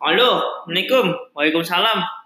Halo, Assalamualaikum. Waalaikumsalam.